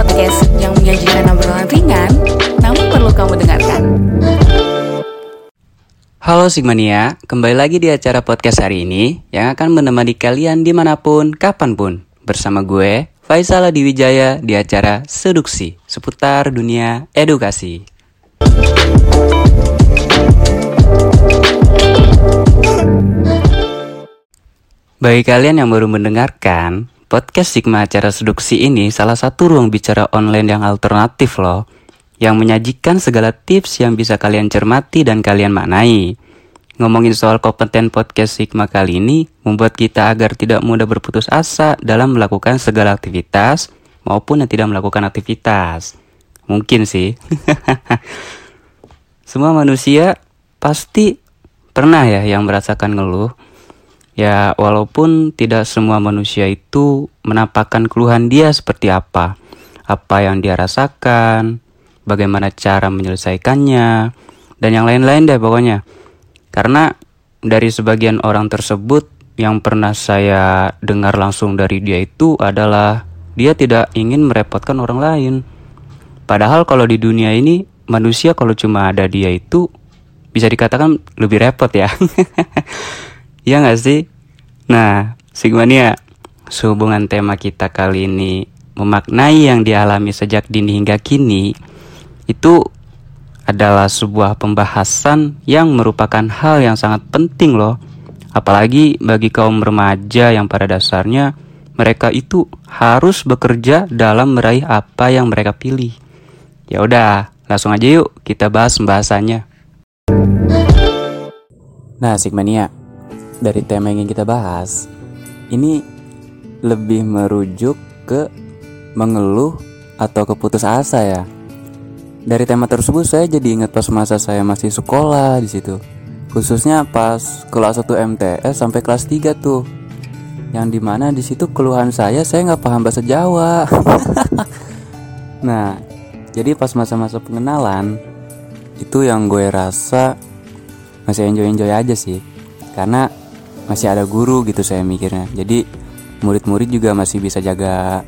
podcast yang menyajikan obrolan ringan, namun perlu kamu dengarkan. Halo Sigmania, kembali lagi di acara podcast hari ini yang akan menemani kalian di mana pun, kapan pun. Bersama gue, Faisal Adiwijaya di acara Seduksi, seputar dunia edukasi. Bagi kalian yang baru mendengarkan, podcast Sigma acara seduksi ini salah satu ruang bicara online yang alternatif loh, yang menyajikan segala tips yang bisa kalian cermati dan kalian maknai. Ngomongin soal kompeten podcast Sigma kali ini membuat kita agar tidak mudah berputus asa dalam melakukan segala aktivitas maupun yang tidak melakukan aktivitas. Mungkin sih. Semua manusia pasti pernah ya yang merasakan ngeluh Ya, walaupun tidak semua manusia itu menampakkan keluhan dia seperti apa, apa yang dia rasakan, bagaimana cara menyelesaikannya, dan yang lain-lain deh pokoknya. Karena dari sebagian orang tersebut yang pernah saya dengar langsung dari dia itu adalah dia tidak ingin merepotkan orang lain. Padahal kalau di dunia ini manusia kalau cuma ada dia itu bisa dikatakan lebih repot ya. Ya nggak sih? Nah, Sigmania, sehubungan tema kita kali ini memaknai yang dialami sejak dini hingga kini, itu adalah sebuah pembahasan yang merupakan hal yang sangat penting loh. Apalagi bagi kaum remaja yang pada dasarnya mereka itu harus bekerja dalam meraih apa yang mereka pilih. Ya udah, langsung aja yuk kita bahas pembahasannya. Nah, Sigmania, dari tema yang kita bahas ini lebih merujuk ke mengeluh atau keputus asa ya. Dari tema tersebut saya jadi ingat pas masa saya masih sekolah di situ. Khususnya pas kelas 1 MTS sampai kelas 3 tuh. Yang di mana di situ keluhan saya saya nggak paham bahasa Jawa. nah, jadi pas masa-masa pengenalan itu yang gue rasa masih enjoy-enjoy aja sih. Karena masih ada guru gitu saya mikirnya. Jadi murid-murid juga masih bisa jaga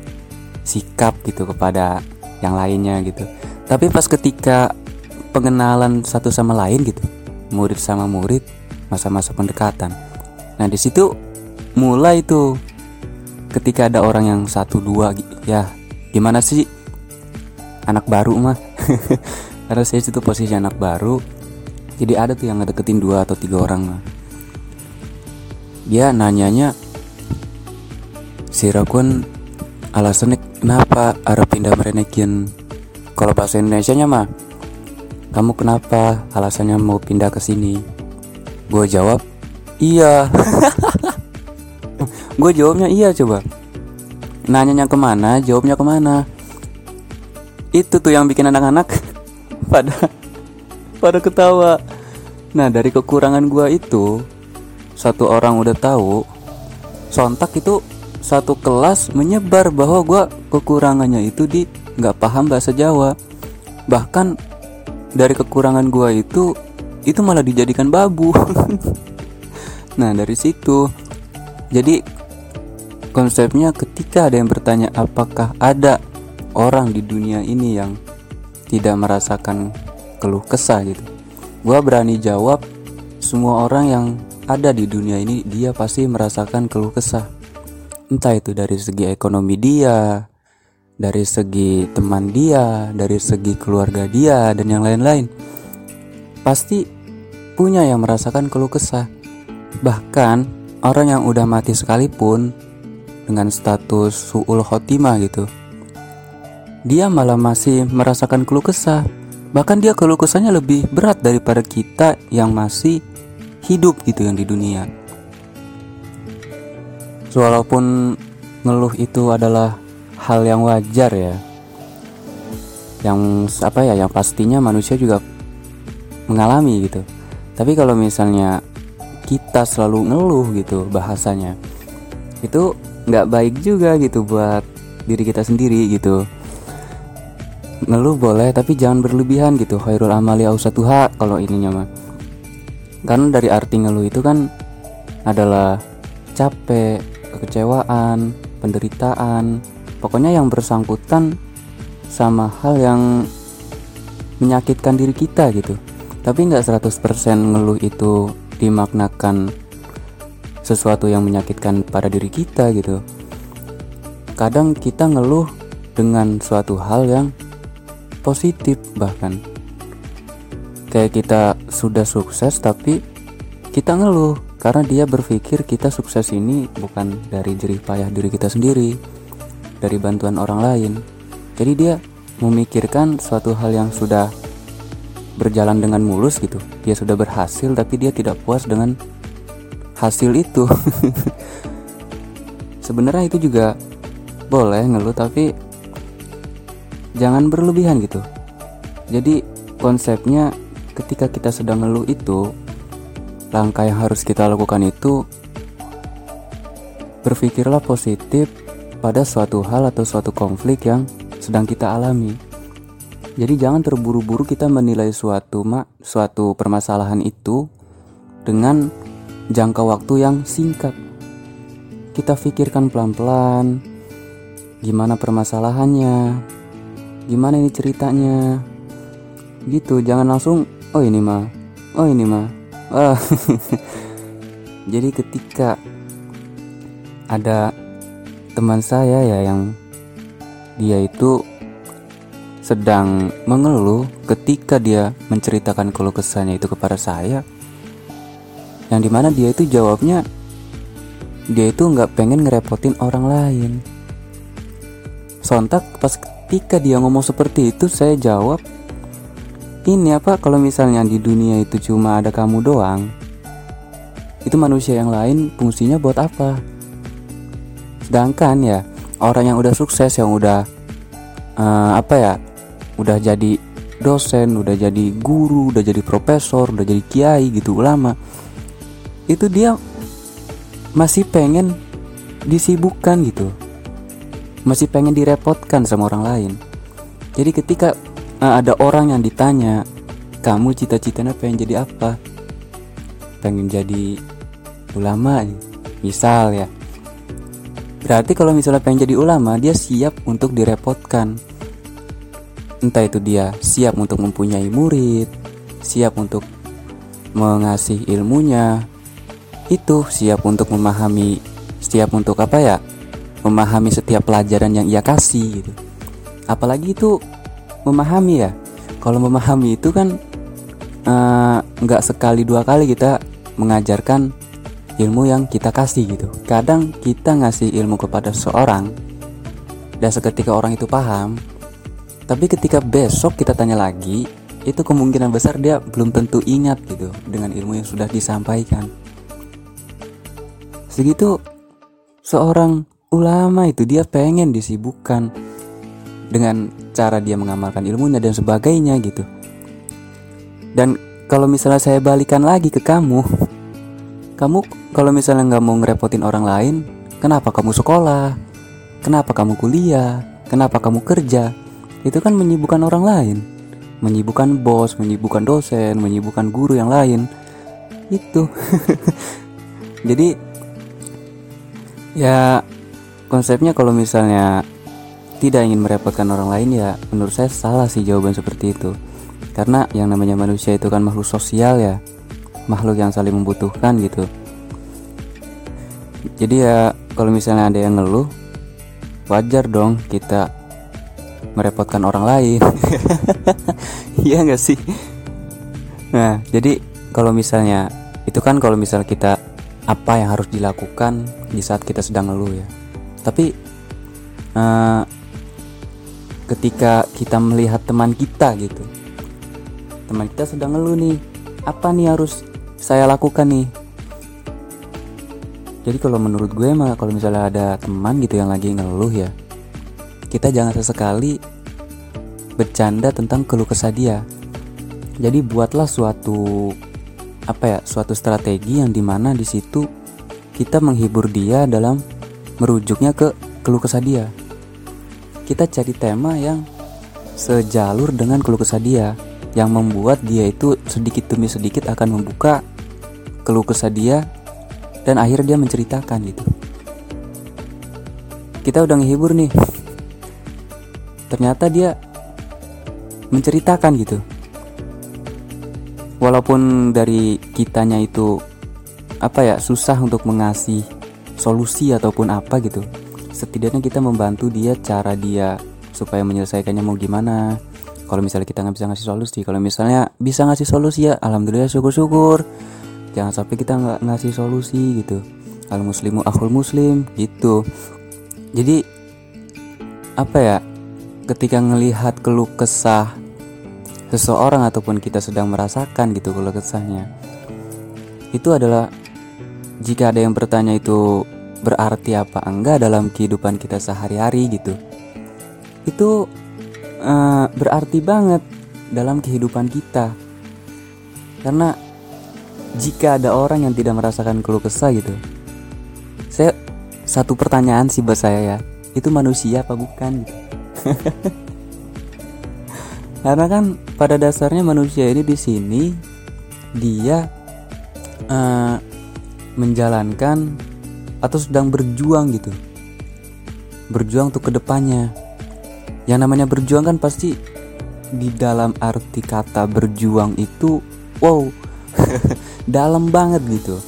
sikap gitu kepada yang lainnya gitu. Tapi pas ketika pengenalan satu sama lain gitu murid sama murid masa-masa pendekatan. Nah di situ mulai tuh ketika ada orang yang satu dua ya gimana sih? Anak baru mah. Karena saya itu posisi anak baru jadi ada tuh yang ngedeketin dua atau tiga orang mah dia nanyanya si Rakun alasannya kenapa harus pindah merenekin kalau bahasa Indonesia nya mah kamu kenapa alasannya mau pindah ke sini? Gue jawab iya. Gue jawabnya iya coba. Nanyanya ke mana jawabnya ke mana? Itu tuh yang bikin anak-anak pada pada ketawa. Nah dari kekurangan gue itu satu orang udah tahu sontak itu satu kelas menyebar bahwa gue kekurangannya itu di nggak paham bahasa Jawa. Bahkan dari kekurangan gue itu itu malah dijadikan babu. Nah dari situ. Jadi konsepnya ketika ada yang bertanya apakah ada orang di dunia ini yang tidak merasakan keluh kesah? gitu. Gue berani jawab semua orang yang ada di dunia ini dia pasti merasakan keluh kesah. Entah itu dari segi ekonomi dia dari segi teman dia dari segi keluarga dia dan yang lain-lain. Pasti punya yang merasakan keluh kesah. Bahkan orang yang udah mati sekalipun dengan status suul khotimah gitu dia malah masih merasakan keluh kesah. Bahkan dia keluh kesahnya lebih berat daripada kita yang masih hidup gitu yang di dunia. Walaupun ngeluh itu adalah hal yang wajar ya. Yang apa ya, yang pastinya manusia juga mengalami gitu. Tapi kalau misalnya kita selalu ngeluh gitu bahasanya, itu nggak baik juga gitu buat diri kita sendiri gitu. Ngeluh boleh tapi jangan berlebihan gitu. Khairul amali ausatuha kalau ininya mah karena dari arti ngeluh itu kan adalah capek, kekecewaan, penderitaan, pokoknya yang bersangkutan sama hal yang menyakitkan diri kita gitu. Tapi nggak 100% ngeluh itu dimaknakan sesuatu yang menyakitkan pada diri kita gitu. Kadang kita ngeluh dengan suatu hal yang positif bahkan kayak kita sudah sukses tapi kita ngeluh karena dia berpikir kita sukses ini bukan dari jerih payah diri kita sendiri dari bantuan orang lain. Jadi dia memikirkan suatu hal yang sudah berjalan dengan mulus gitu. Dia sudah berhasil tapi dia tidak puas dengan hasil itu. Sebenarnya itu juga boleh ngeluh tapi jangan berlebihan gitu. Jadi konsepnya ketika kita sedang ngeluh itu langkah yang harus kita lakukan itu berpikirlah positif pada suatu hal atau suatu konflik yang sedang kita alami jadi jangan terburu-buru kita menilai suatu mak suatu permasalahan itu dengan jangka waktu yang singkat. Kita pikirkan pelan-pelan gimana permasalahannya, gimana ini ceritanya. Gitu, jangan langsung oh ini mah, oh ini mah. Ah. Jadi ketika ada teman saya ya yang dia itu sedang mengeluh ketika dia menceritakan keluh kesahnya itu kepada saya yang di mana dia itu jawabnya dia itu nggak pengen ngerepotin orang lain sontak pas ketika dia ngomong seperti itu saya jawab ini apa kalau misalnya di dunia itu cuma ada kamu doang itu manusia yang lain fungsinya buat apa sedangkan ya orang yang udah sukses yang udah uh, apa ya udah jadi dosen, udah jadi guru, udah jadi profesor, udah jadi kiai gitu ulama. Itu dia masih pengen disibukkan gitu. Masih pengen direpotkan sama orang lain. Jadi ketika ada orang yang ditanya, "Kamu cita-citanya pengen jadi apa?" Pengen jadi ulama misal ya. Berarti kalau misalnya pengen jadi ulama, dia siap untuk direpotkan entah itu dia siap untuk mempunyai murid, siap untuk mengasih ilmunya, itu siap untuk memahami, siap untuk apa ya, memahami setiap pelajaran yang ia kasih gitu. Apalagi itu memahami ya, kalau memahami itu kan eh, nggak uh, sekali dua kali kita mengajarkan ilmu yang kita kasih gitu. Kadang kita ngasih ilmu kepada seorang dan seketika orang itu paham, tapi ketika besok kita tanya lagi, itu kemungkinan besar dia belum tentu ingat gitu dengan ilmu yang sudah disampaikan. Segitu seorang ulama itu dia pengen disibukkan dengan cara dia mengamalkan ilmunya dan sebagainya gitu. Dan kalau misalnya saya balikan lagi ke kamu, kamu kalau misalnya nggak mau ngerepotin orang lain, kenapa kamu sekolah? Kenapa kamu kuliah? Kenapa kamu kerja? itu kan menyibukkan orang lain menyibukkan bos menyibukkan dosen menyibukkan guru yang lain itu jadi ya konsepnya kalau misalnya tidak ingin merepotkan orang lain ya menurut saya salah sih jawaban seperti itu. Karena yang namanya manusia itu kan makhluk sosial ya. Makhluk yang saling membutuhkan gitu. Jadi ya kalau misalnya ada yang ngeluh wajar dong kita merepotkan orang lain. Iya nggak sih? Nah jadi kalau misalnya itu kan kalau misal kita apa yang harus dilakukan di saat kita sedang ngeluh ya. Tapi uh, ketika kita melihat teman kita gitu teman kita sedang ngeluh nih apa nih harus saya lakukan nih jadi kalau menurut gue mah kalau misalnya ada teman gitu yang lagi ngeluh ya kita jangan sesekali bercanda tentang keluh kesah dia. Jadi buatlah suatu apa ya, suatu strategi yang di mana di situ kita menghibur dia dalam merujuknya ke keluh kesah dia. Kita cari tema yang sejalur dengan keluh kesah dia yang membuat dia itu sedikit demi sedikit akan membuka keluh kesah dia dan akhirnya dia menceritakan gitu. Kita udah ngehibur nih, ternyata dia menceritakan gitu. Walaupun dari kitanya itu apa ya susah untuk mengasih solusi ataupun apa gitu setidaknya kita membantu dia cara dia supaya menyelesaikannya mau gimana. Kalau misalnya kita nggak bisa ngasih solusi kalau misalnya bisa ngasih solusi ya alhamdulillah syukur-syukur. Jangan sampai kita nggak ngasih solusi gitu. Al muslimu akhul muslim gitu. Jadi apa ya ketika ngelihat keluh kesah seseorang ataupun kita sedang merasakan gitu keluh kesahnya itu adalah jika ada yang bertanya itu berarti apa enggak dalam kehidupan kita sehari-hari gitu? Itu uh, berarti banget dalam kehidupan kita. Karena jika ada orang yang tidak merasakan keluh kesah gitu saya satu pertanyaan sih buat saya ya itu manusia apa bukan gitu? Karena kan pada dasarnya manusia ini di sini dia uh, menjalankan atau sedang berjuang gitu. Berjuang untuk ke depannya. Yang namanya berjuang kan pasti di dalam arti kata berjuang itu wow dalam banget gitu.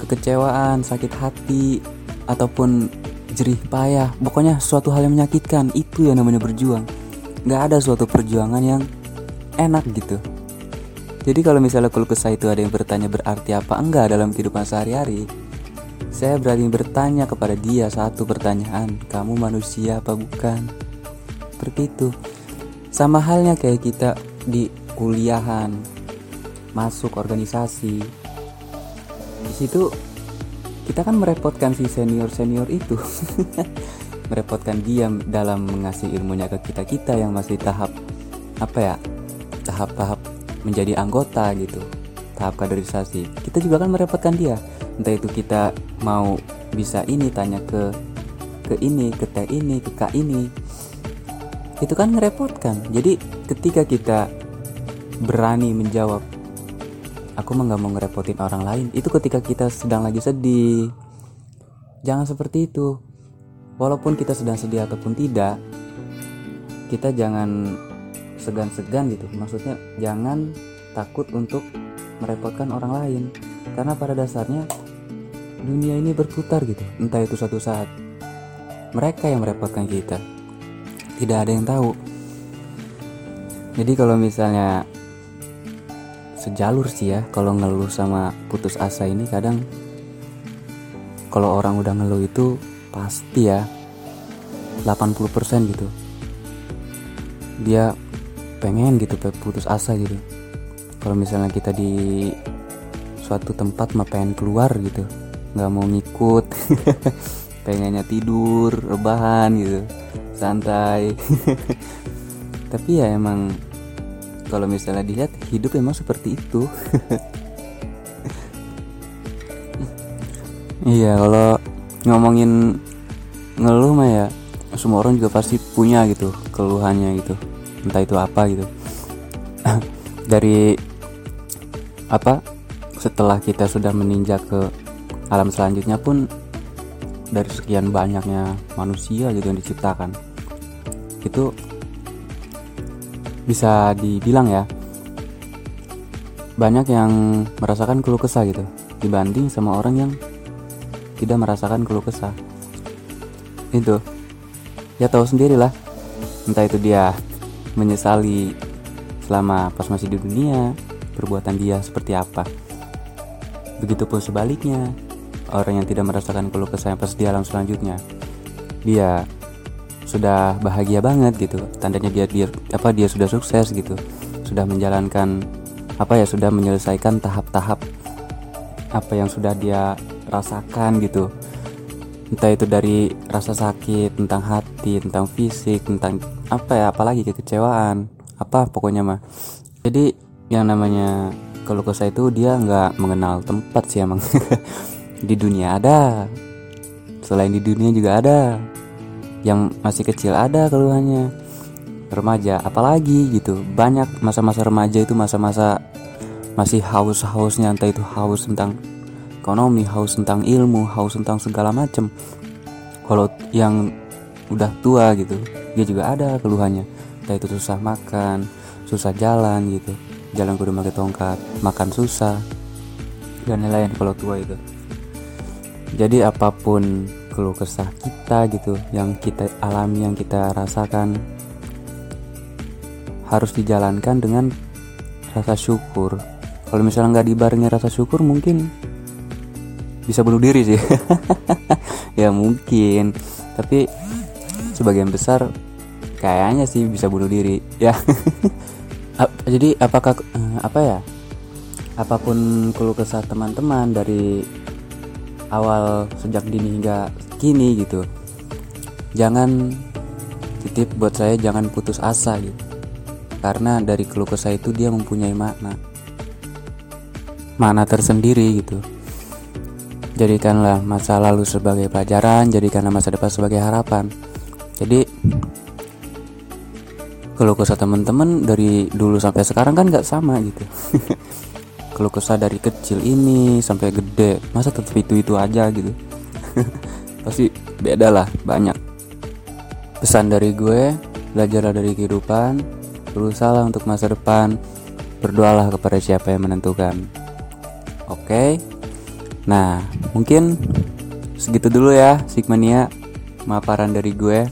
Kekecewaan sakit hati ataupun jerih payah pokoknya suatu hal yang menyakitkan itu yang namanya berjuang. Nggak ada suatu perjuangan yang enak gitu. Jadi kalau misalnya keluh kesah itu ada yang bertanya berarti apa? Enggak dalam kehidupan sehari-hari saya berani bertanya kepada dia satu pertanyaan, kamu manusia apa bukan? Seperti itu. Sama halnya kayak kita di kuliahan, masuk organisasi. Di situ kita kan merepotkan si senior-senior itu. merepotkan dia dalam mengasih ilmunya ke kita-kita yang masih tahap apa ya? tahap-tahap menjadi anggota gitu. Tahap kaderisasi. Kita juga kan merepotkan dia entah itu kita mau bisa ini tanya ke ke ini ke teh ini ke kak ini. Itu kan ngerepotkan. Jadi ketika kita berani menjawab aku mah nggak mau ngerepotin orang lain. Itu ketika kita sedang lagi sedih. Jangan seperti itu. Walaupun kita sedang sedih ataupun tidak kita jangan segan-segan gitu. Maksudnya jangan takut untuk merepotkan orang lain. Karena pada dasarnya dunia ini berputar gitu. Entah itu suatu saat mereka yang merepotkan kita. Tidak ada yang tahu. Jadi kalau misalnya sejalur sih ya kalau ngeluh sama putus asa ini kadang kalau orang udah ngeluh itu pasti ya 80% gitu. Dia pengen gitu putus asa gitu. Kalau misalnya kita di suatu tempat mah pengen keluar gitu nggak mau ngikut. Pengennya tidur rebahan gitu. Santai. Tapi ya emang kalau misalnya dilihat hidup emang seperti itu. Iya kalau ngomongin ngeluh mah ya semua orang juga pasti punya gitu keluhannya gitu. Entah itu apa gitu. Dari apa setelah kita sudah meninjak ke alam selanjutnya pun dari sekian banyaknya manusia gitu yang diciptakan itu bisa dibilang ya banyak yang merasakan keluh kesah gitu dibanding sama orang yang tidak merasakan keluh kesah. Itu ya tahu sendiri lah entah itu dia menyesali selama pas masih di dunia perbuatan dia seperti apa. Begitupun sebaliknya orang yang tidak merasakan keluh kesah pas di alam selanjutnya. Dia sudah bahagia banget gitu. Tandanya dia dia apa dia sudah sukses gitu. Sudah menjalankan apa ya sudah menyelesaikan tahap-tahap apa yang sudah dia rasakan gitu. Entah itu dari rasa sakit tentang hati tentang fisik tentang apa ya apalagi kekecewaan apa pokoknya mah. Jadi yang namanya kalau kesah itu dia nggak mengenal tempat sih emang di dunia ada. Selain di dunia juga ada. Yang masih kecil ada keluhannya. Remaja apalagi gitu. Banyak masa-masa remaja itu masa-masa masih haus-hausnya. Entah itu haus tentang ekonomi haus tentang ilmu haus tentang segala macem. Kalau yang udah tua gitu dia juga ada keluhannya. Entah itu susah makan susah jalan gitu. Jalan kudu pakai tongkat makan susah dan lain-lain kalau tua itu jadi apa pun keluh kesah kita gitu yang kita alami yang kita rasakan harus dijalankan dengan rasa syukur. Kalau misalnya nggak dibarengi rasa syukur mungkin bisa bunuh diri sih. Ya mungkin. Tapi sebagian besar kayaknya sih bisa bunuh diri ya. Jadi apakah eh, apa ya? Apa pun keluh kesah teman-teman dari awal sejak dini hingga kini gitu. Jangan titip buat saya jangan putus asa gitu. Karena dari keluh kesah itu dia mempunyai makna. Makna tersendiri gitu. Jadikanlah masa lalu sebagai pelajaran jadikanlah masa depan sebagai harapan. Jadi keluh kesah teman-teman dari dulu sampai sekarang kan nggak sama gitu keluh kesah dari kecil ini sampai gede. Masa tetap itu itu aja gitu. Pasti beda lah banyak. Pesan dari gue belajarlah dari kehidupan berusaha untuk masa depan. Berdoalah kepada siapa yang menentukan. Oke? Nah mungkin segitu dulu ya Sigmania. Maparan dari gue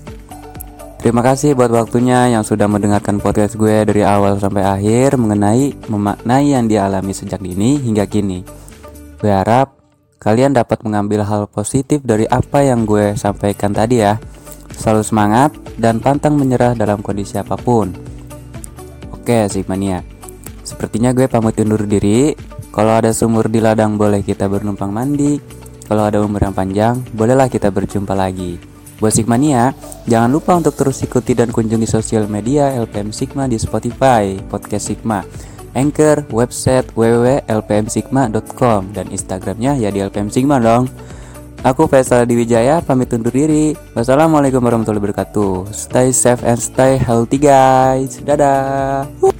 Terima kasih buat waktunya yang sudah mendengarkan podcast gue dari awal sampai akhir mengenai memaknai yang dialami sejak dini hingga kini. Gue harap kalian dapat mengambil hal positif dari apa yang gue sampaikan tadi ya. Selalu semangat dan pantang menyerah dalam kondisi apa pun. Oke, Sigmania. Sepertinya gue pamit undur diri. Kalau ada sumur di ladang boleh kita bernumpang mandi. Kalau ada umur yang panjang, bolehlah kita berjumpa lagi. Buat Sigmania, jangan lupa untuk terus ikuti dan kunjungi sosial media LPM Sigma di Spotify, Podcast Sigma, Anchor, website www.lpmsigma.com dan Instagramnya ya di LPM Sigma dong. Aku Faisal Diwijaya, pamit undur diri. Wassalamualaikum warahmatullahi wabarakatuh. Stay safe and stay healthy guys. Dadah.